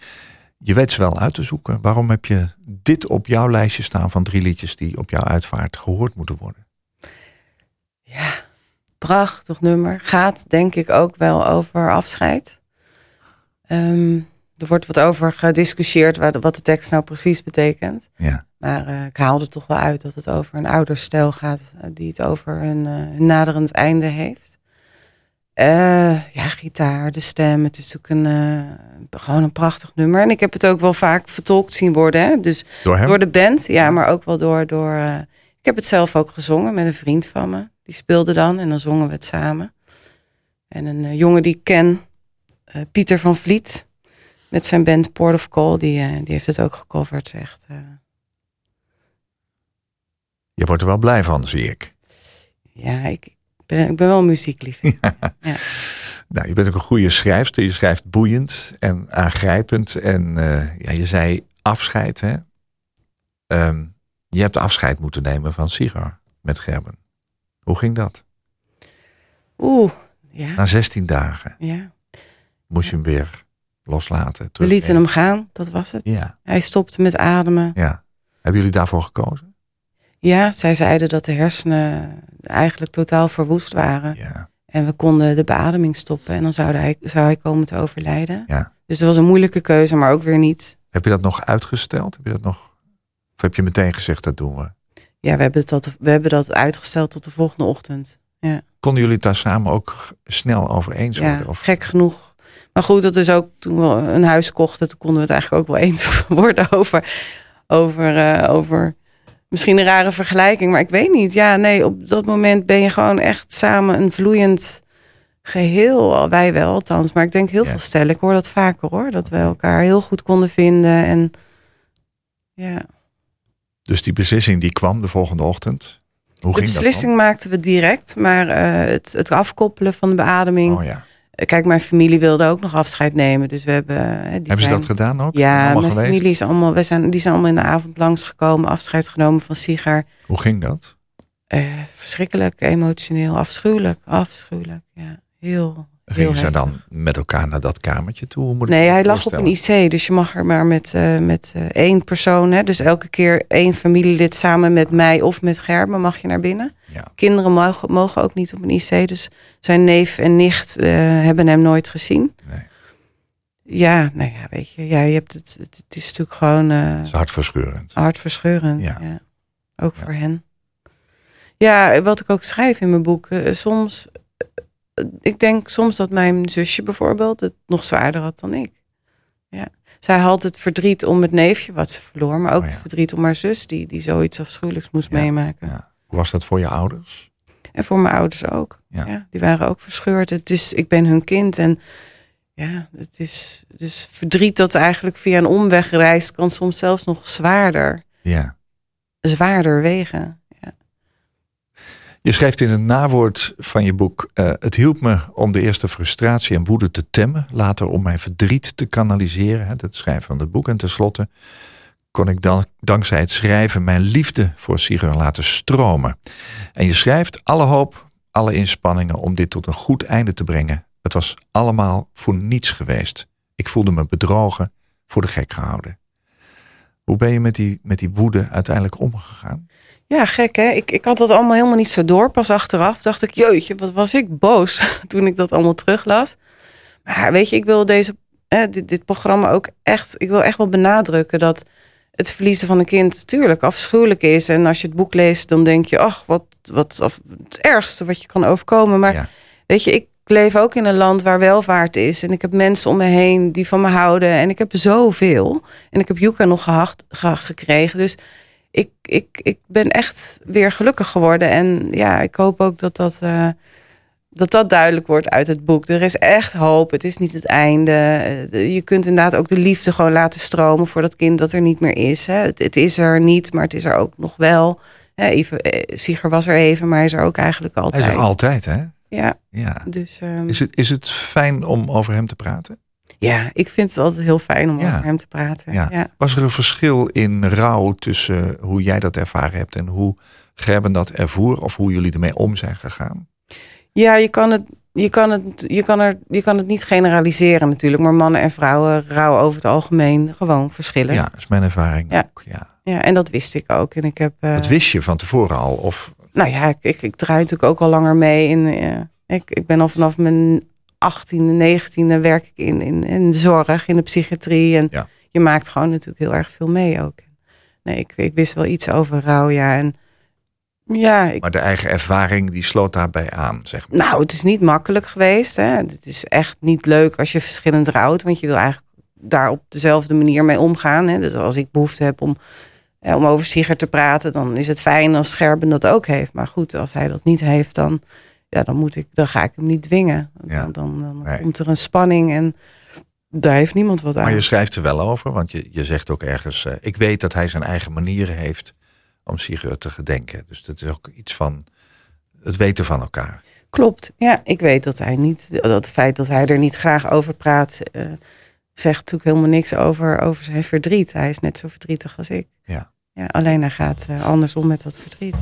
Je weet ze wel uit te zoeken. Waarom heb je dit op jouw lijstje staan van drie liedjes die op jouw uitvaart gehoord moeten worden? Ja, prachtig nummer. Gaat denk ik ook wel over afscheid. Ehm, er wordt wat over gediscussieerd de- wat de tekst nou precies betekent. Ja, Maar eh, ik haal er toch wel uit dat het over een ouderstel gaat eh, die het over een, eh, naderend einde heeft. Ja, gitaar, de stem, het is ook een, gewoon een prachtig nummer. En ik heb het ook wel vaak vertolkt zien worden. Hè? Dus door door de band, ja, maar ook wel door. door ik heb het zelf ook gezongen met een vriend van me. Die speelde dan en dan zongen we het samen. En een jongen die ik ken, Pieter van Vliet, met zijn band Port of Call, die, die heeft het ook gecoverd. Echt, Je wordt er wel blij van, zie ik. ja, ik ben, ik ben wel muziekliefhebber. (laughs) Nou, je bent ook een goede schrijfster. Je schrijft boeiend en aangrijpend. En eh, ja, je zei afscheid, hè? Ehm, je hebt afscheid moeten nemen van Sigar met Gerben. Hoe ging dat? Oeh, ja, Na 16 dagen ja. moest je hem weer loslaten. We lieten hem gaan, dat was het. Ja, Hij stopte met ademen. ja. Hebben jullie daarvoor gekozen? Ja, zij zeiden dat de hersenen eigenlijk totaal verwoest waren. Ja. En we konden de beademing stoppen en dan zou hij, zou hij komen te overlijden. Ja. Dus het was een moeilijke keuze, maar ook weer niet. Heb je dat nog uitgesteld? Heb je dat nog... Of heb je meteen gezegd, dat doen we? Ja, we hebben, tot, we hebben dat uitgesteld tot de volgende ochtend. Konden jullie het daar samen ook snel over eens Ja, worden? Of... gek genoeg. Maar goed, dat is ook toen we een huis kochten, toen konden we het eigenlijk ook wel (laughs) eens worden over, over, eh, over misschien een rare vergelijking. Maar ik weet niet. Ja, nee, op dat moment ben je gewoon echt samen een vloeiend geheel. Wij wel althans, maar ik denk heel Ja. veel stellen. Ik hoor dat vaker hoor, dat we elkaar heel goed konden vinden. En ja, Dus die beslissing die kwam de volgende ochtend. Hoe de ging beslissing maakten we direct, maar eh, het, het afkoppelen van de beademing. Oh ja. Kijk, mijn familie wilde ook nog afscheid nemen. Dus we hebben. eh, Die Hebben ze dat gedaan ook? Ja, Allemaal mijn geweest? familie is allemaal. We zijn, die zijn allemaal in de avond langsgekomen, afscheid genomen van Sigar. Hoe ging dat? Eh, verschrikkelijk, emotioneel, afschuwelijk, afschuwelijk. Ja, heel. Gingen ze dan met elkaar naar dat kamertje toe? Hoe moet Nee, hij lag op een IC, dus je mag er maar met, eh, met eh, één persoon. Hè, dus elke keer één familielid samen met mij of met Gerben mag je naar binnen. Ja. Kinderen mogen, mogen ook niet op een IC, dus zijn neef en nicht eh, hebben hem nooit gezien. Nee. Ja, nou ja, weet je, ja, je hebt het, het, het is natuurlijk gewoon Dat is hartverscheurend. hartverscheurend. Ja. Ja. Ook Ja. voor hen. Ja, wat ik ook schrijf in mijn boek. soms, ik denk soms dat mijn zusje bijvoorbeeld het nog zwaarder had dan ik. Ja. Zij had het verdriet om het neefje wat ze verloor, maar ook Oh ja. het verdriet om haar zus die, die zoiets afschuwelijks moest Ja, meemaken. ja. Hoe was dat voor je ouders? En voor mijn ouders ook. Ja. Ja. die waren ook verscheurd. Het is, ik ben hun kind en ja, het is dus verdriet dat eigenlijk via een omweg reist, kan soms zelfs nog zwaarder, Ja. zwaarder wegen. Je schrijft in het nawoord van je boek: eh, Het hielp me om de eerste frustratie en woede te temmen, later om mijn verdriet te kanaliseren. Hè, dat schrijven van het boek. En tenslotte kon ik dan, dankzij het schrijven mijn liefde voor Sigur laten stromen. En je schrijft alle hoop, alle inspanningen om dit tot een goed einde te brengen. Het was allemaal voor niets geweest. Ik voelde me bedrogen, voor de gek gehouden. Hoe ben je met die, met die woede uiteindelijk omgegaan? Ja, gek hè. Ik, ik had dat allemaal helemaal niet zo door. Pas achteraf dacht ik, jeetje, wat was ik boos (laughs) toen ik dat allemaal teruglas. Maar weet je, ik wil deze, dit, dit programma ook echt, ik wil echt wel benadrukken dat het verliezen van een kind natuurlijk afschuwelijk is. En als je het boek leest, dan denk je, ach, wat, wat het ergste wat je kan overkomen. Maar Ja. weet je, ik leef ook in een land waar welvaart is. En ik heb mensen om me heen die van me houden. En ik heb zoveel. En ik heb Yuka nog gehacht, ge- gekregen. Dus ik, ik, ik ben echt weer gelukkig geworden. En ja, ik hoop ook dat dat, eh, dat dat duidelijk wordt uit het boek. Er is echt hoop. Het is niet het einde. Eh, Je kunt inderdaad ook de liefde gewoon laten stromen voor dat kind dat er niet meer is. Hè. Het, het is er niet, maar het is er ook nog wel. Hè, even, eh, Sieger was er even, maar hij is er ook eigenlijk Hij altijd. is er altijd, hè? Ja, Ja. dus ehm, Is het, is het fijn om over hem te praten? Ja, ik vind het altijd heel fijn om Ja. over hem te praten. Ja. Ja. Was er een verschil in rouw tussen hoe jij dat ervaren hebt en hoe Gerben dat ervoer? Of hoe jullie ermee om zijn gegaan? Ja, je kan het, je kan het, je kan er, je kan het niet generaliseren natuurlijk. Maar mannen en vrouwen rouwen over het algemeen gewoon verschillen. Ja, dat is mijn ervaring Ja. ook. Ja. Ja, en dat wist ik ook. En ik heb. eh, Dat wist je van tevoren al? Of, Nou ja, ik, ik, ik draai natuurlijk ook al langer mee. In, eh, ik, ik ben al vanaf mijn 18e, 19e werk ik in, in, in de zorg, in de psychiatrie. En Ja. je maakt gewoon natuurlijk heel erg veel mee ook. Nee, ik, ik wist wel iets over rouw, ja. En ja, ik, maar de eigen ervaring die sloot daarbij aan, zeg maar. Nou, het is niet makkelijk geweest. Hè. Het is echt niet leuk als je verschillend rouwt. Want je wil eigenlijk daar op dezelfde manier mee omgaan. Hè. Dus als ik behoefte heb om, eh, om over Sieger te praten... dan is het fijn als Scherben dat ook heeft. Maar goed, als hij dat niet heeft, dan, ja, dan, moet ik, dan ga ik hem niet dwingen. Ja. Dan, dan, dan Nee. komt er een spanning en daar heeft niemand wat aan. Maar je schrijft er wel over, want je, je zegt ook ergens... eh, ik weet dat hij zijn eigen manieren heeft om Sigurd te gedenken. Dus dat is ook iets van het weten van elkaar. Klopt. Ja, ik weet dat hij niet, dat het feit dat hij er niet graag over praat, eh, zegt natuurlijk helemaal niks over, over zijn verdriet. Hij is net zo verdrietig als ik. Ja. ja alleen hij gaat eh, anders om met dat verdriet.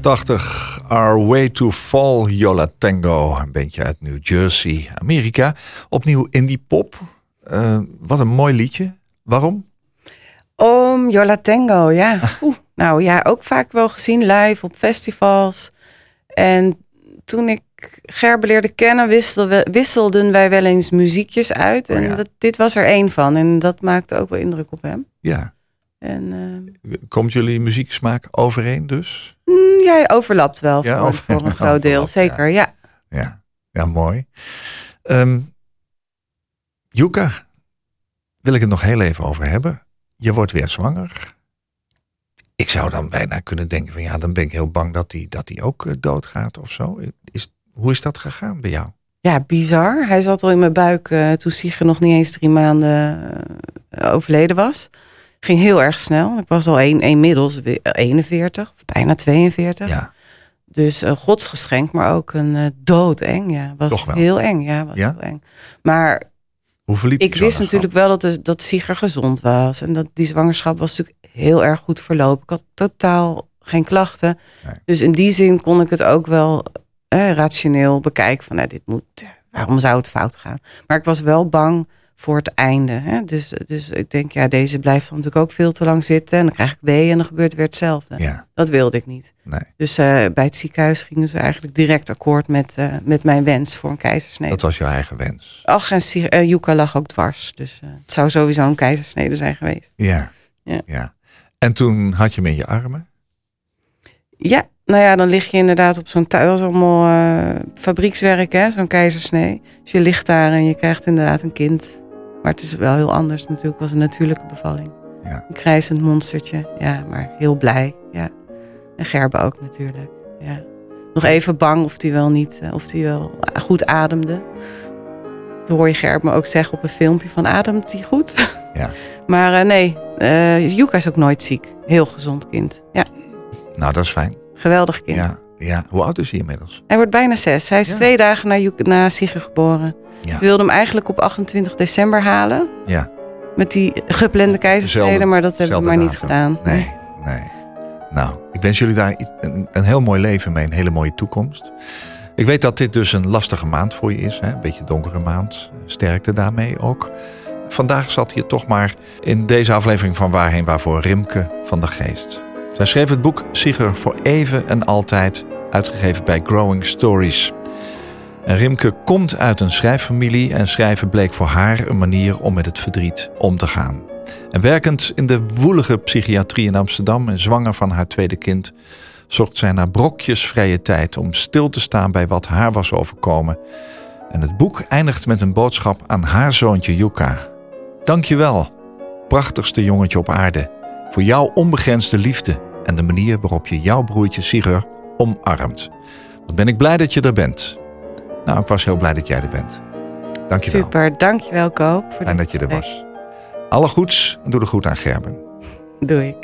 Jaren 80, Our Way to Fall, Yola Tango. Een beetje uit New Jersey, Amerika. Opnieuw indie pop. Eh, wat een mooi liedje. Waarom? Om Yola Tango, ja. (laughs) Oeh, nou ja, ook vaak wel gezien live op festivals. En toen ik Gerbe leerde kennen, wisselden, we- wisselden wij wel eens muziekjes uit. En Oh ja. dat, dit was er één van. En dat maakte ook wel indruk op hem. Ja. En eh, Komt jullie muzieksmaak overeen dus? Mm, ja, hij overlapt wel Ja, voor, over- voor een (laughs) groot deel. Zeker, ja. Ja, ja mooi. Yuka, wil ik het nog heel even over hebben. Je wordt weer zwanger. Ik zou dan bijna kunnen denken van ja, dan ben ik heel bang dat hij dat die ook eh, doodgaat of zo. Is, hoe is dat gegaan bij jou? Ja, bizar. Hij zat al in mijn buik eh, toen Sigrid nog niet eens drie maanden eh, overleden was. Ging heel erg snel. Ik was al een, inmiddels we- 41, of bijna 42. Ja, Dus een godsgeschenk, maar ook een eh, doodeng. Ja, was Toch wel. heel eng. Ja, was Ja? heel eng. Maar hoe verliep ik wist natuurlijk wel dat, de, dat Sigrid gezond was. En dat die zwangerschap was natuurlijk heel erg goed verlopen. Ik had totaal geen klachten. Nee. Dus in die zin kon ik het ook wel eh, rationeel bekijken. Van nou, dit moet, eh, waarom zou het fout gaan? Maar ik was wel bang voor het einde. Hè? Dus, dus ik denk, ja, deze blijft dan natuurlijk ook veel te lang zitten. En dan krijg ik wee en dan gebeurt weer hetzelfde. Ja, Dat wilde ik niet. nee, Dus eh, bij het ziekenhuis gingen ze eigenlijk direct akkoord met, eh, met mijn wens voor een keizersnede. dat was jouw eigen wens. Ach, en Yuka lag ook dwars. Dus het zou sowieso een keizersnede zijn geweest. Ja, Ja. ja. En toen had je hem in je armen. Ja, nou ja, dan lig je inderdaad op zo'n tuin. Dat is allemaal fabriekswerk, hè, zo'n keizersnee. Dus je ligt daar en je krijgt inderdaad een kind. Maar het is wel heel anders natuurlijk. Was een natuurlijke bevalling. Ja. Een krijzend monstertje. Ja, maar heel blij. Ja. En Gerbe ook natuurlijk. Ja. Nog even bang of hij wel niet, eh, of hij wel goed ademde. Toen hoor je Gerbe me ook zeggen op een filmpje van ademt hij goed? (laughs) Ja. maar eh, nee, Yuka is ook nooit ziek. Heel gezond kind. Ja, Nou, dat is fijn. geweldig kind. Ja, ja. Hoe oud is hij inmiddels? Hij wordt bijna zes. Hij is Ja. twee dagen na, Yuka- na geboren. Ja. Wilde hem eigenlijk op 28 december halen. Ja. Met die geplande keizersnede, Dezelfde- maar dat hebben we maar niet gedaan. Nee, nee. Nou, ik wens jullie daar een, een heel mooi leven mee, een hele mooie toekomst. Ik weet dat dit dus een lastige maand voor je is, hè? een beetje donkere maand. Sterkte daarmee ook. Vandaag zat hier toch maar in deze aflevering van Waarheen Waarvoor Rimke van der Geest. Zij schreef het boek Sieger voor even en altijd, uitgegeven bij Growing Stories. En Rimke komt uit een schrijffamilie en schrijven bleek voor haar een manier om met het verdriet om te gaan. En werkend in de woelige psychiatrie in Amsterdam en zwanger van haar tweede kind, zocht zij naar brokjes vrije tijd om stil te staan bij wat haar was overkomen. En het boek eindigt met een boodschap aan haar zoontje Yuka. Dankjewel, prachtigste jongetje op aarde, voor jouw onbegrensde liefde en de manier waarop je jouw broertje Sigur omarmt. Wat ben ik blij dat je er bent. Nou, ik was heel blij dat jij er bent. Dankjewel. Super, dankjewel Koop. Voor Fijn dat je er was. Alle goeds en doe de goed aan Gerben. Doe ik.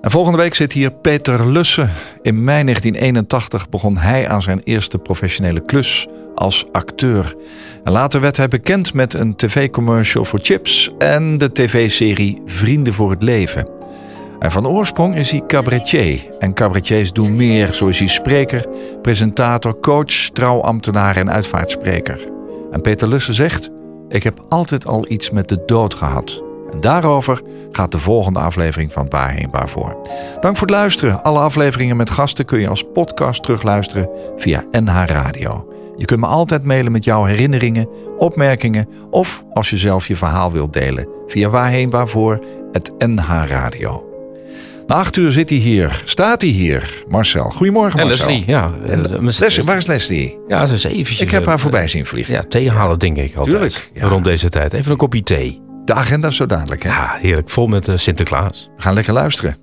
En volgende week zit hier Peter Lussen. In mei 1981 begon hij aan zijn eerste professionele klus als acteur. En later werd hij bekend met een tv-commercial voor chips en de tv-serie Vrienden voor het Leven. En van oorsprong is hij cabaretier. En cabaretiers doen meer, zo is hij spreker, presentator, coach, trouwambtenaar en uitvaartspreker. En Peter Lussen zegt: Ik heb altijd al iets met de dood gehad. En daarover gaat de volgende aflevering van Waarheen Waarvoor. Dank voor het luisteren. Alle afleveringen met gasten kun je als podcast terugluisteren via NH Radio. Je kunt me altijd mailen met jouw herinneringen, opmerkingen of als je zelf je verhaal wilt delen via waarheen acht uur zit hij hier, staat hij hier. Marcel, goedemorgen En Marcel. Leslie, ja. En Eh, Leslie, waar is Leslie? Ja, ze is eventjes... Ik heb haar eh, voorbij zien vliegen. Ja, thee halen denk ik altijd. Tuurlijk, ja. Rond deze tijd. Even een kopje thee. De agenda is zo dadelijk, hè? Ja, heerlijk. Vol met eh, Sinterklaas. We gaan lekker luisteren.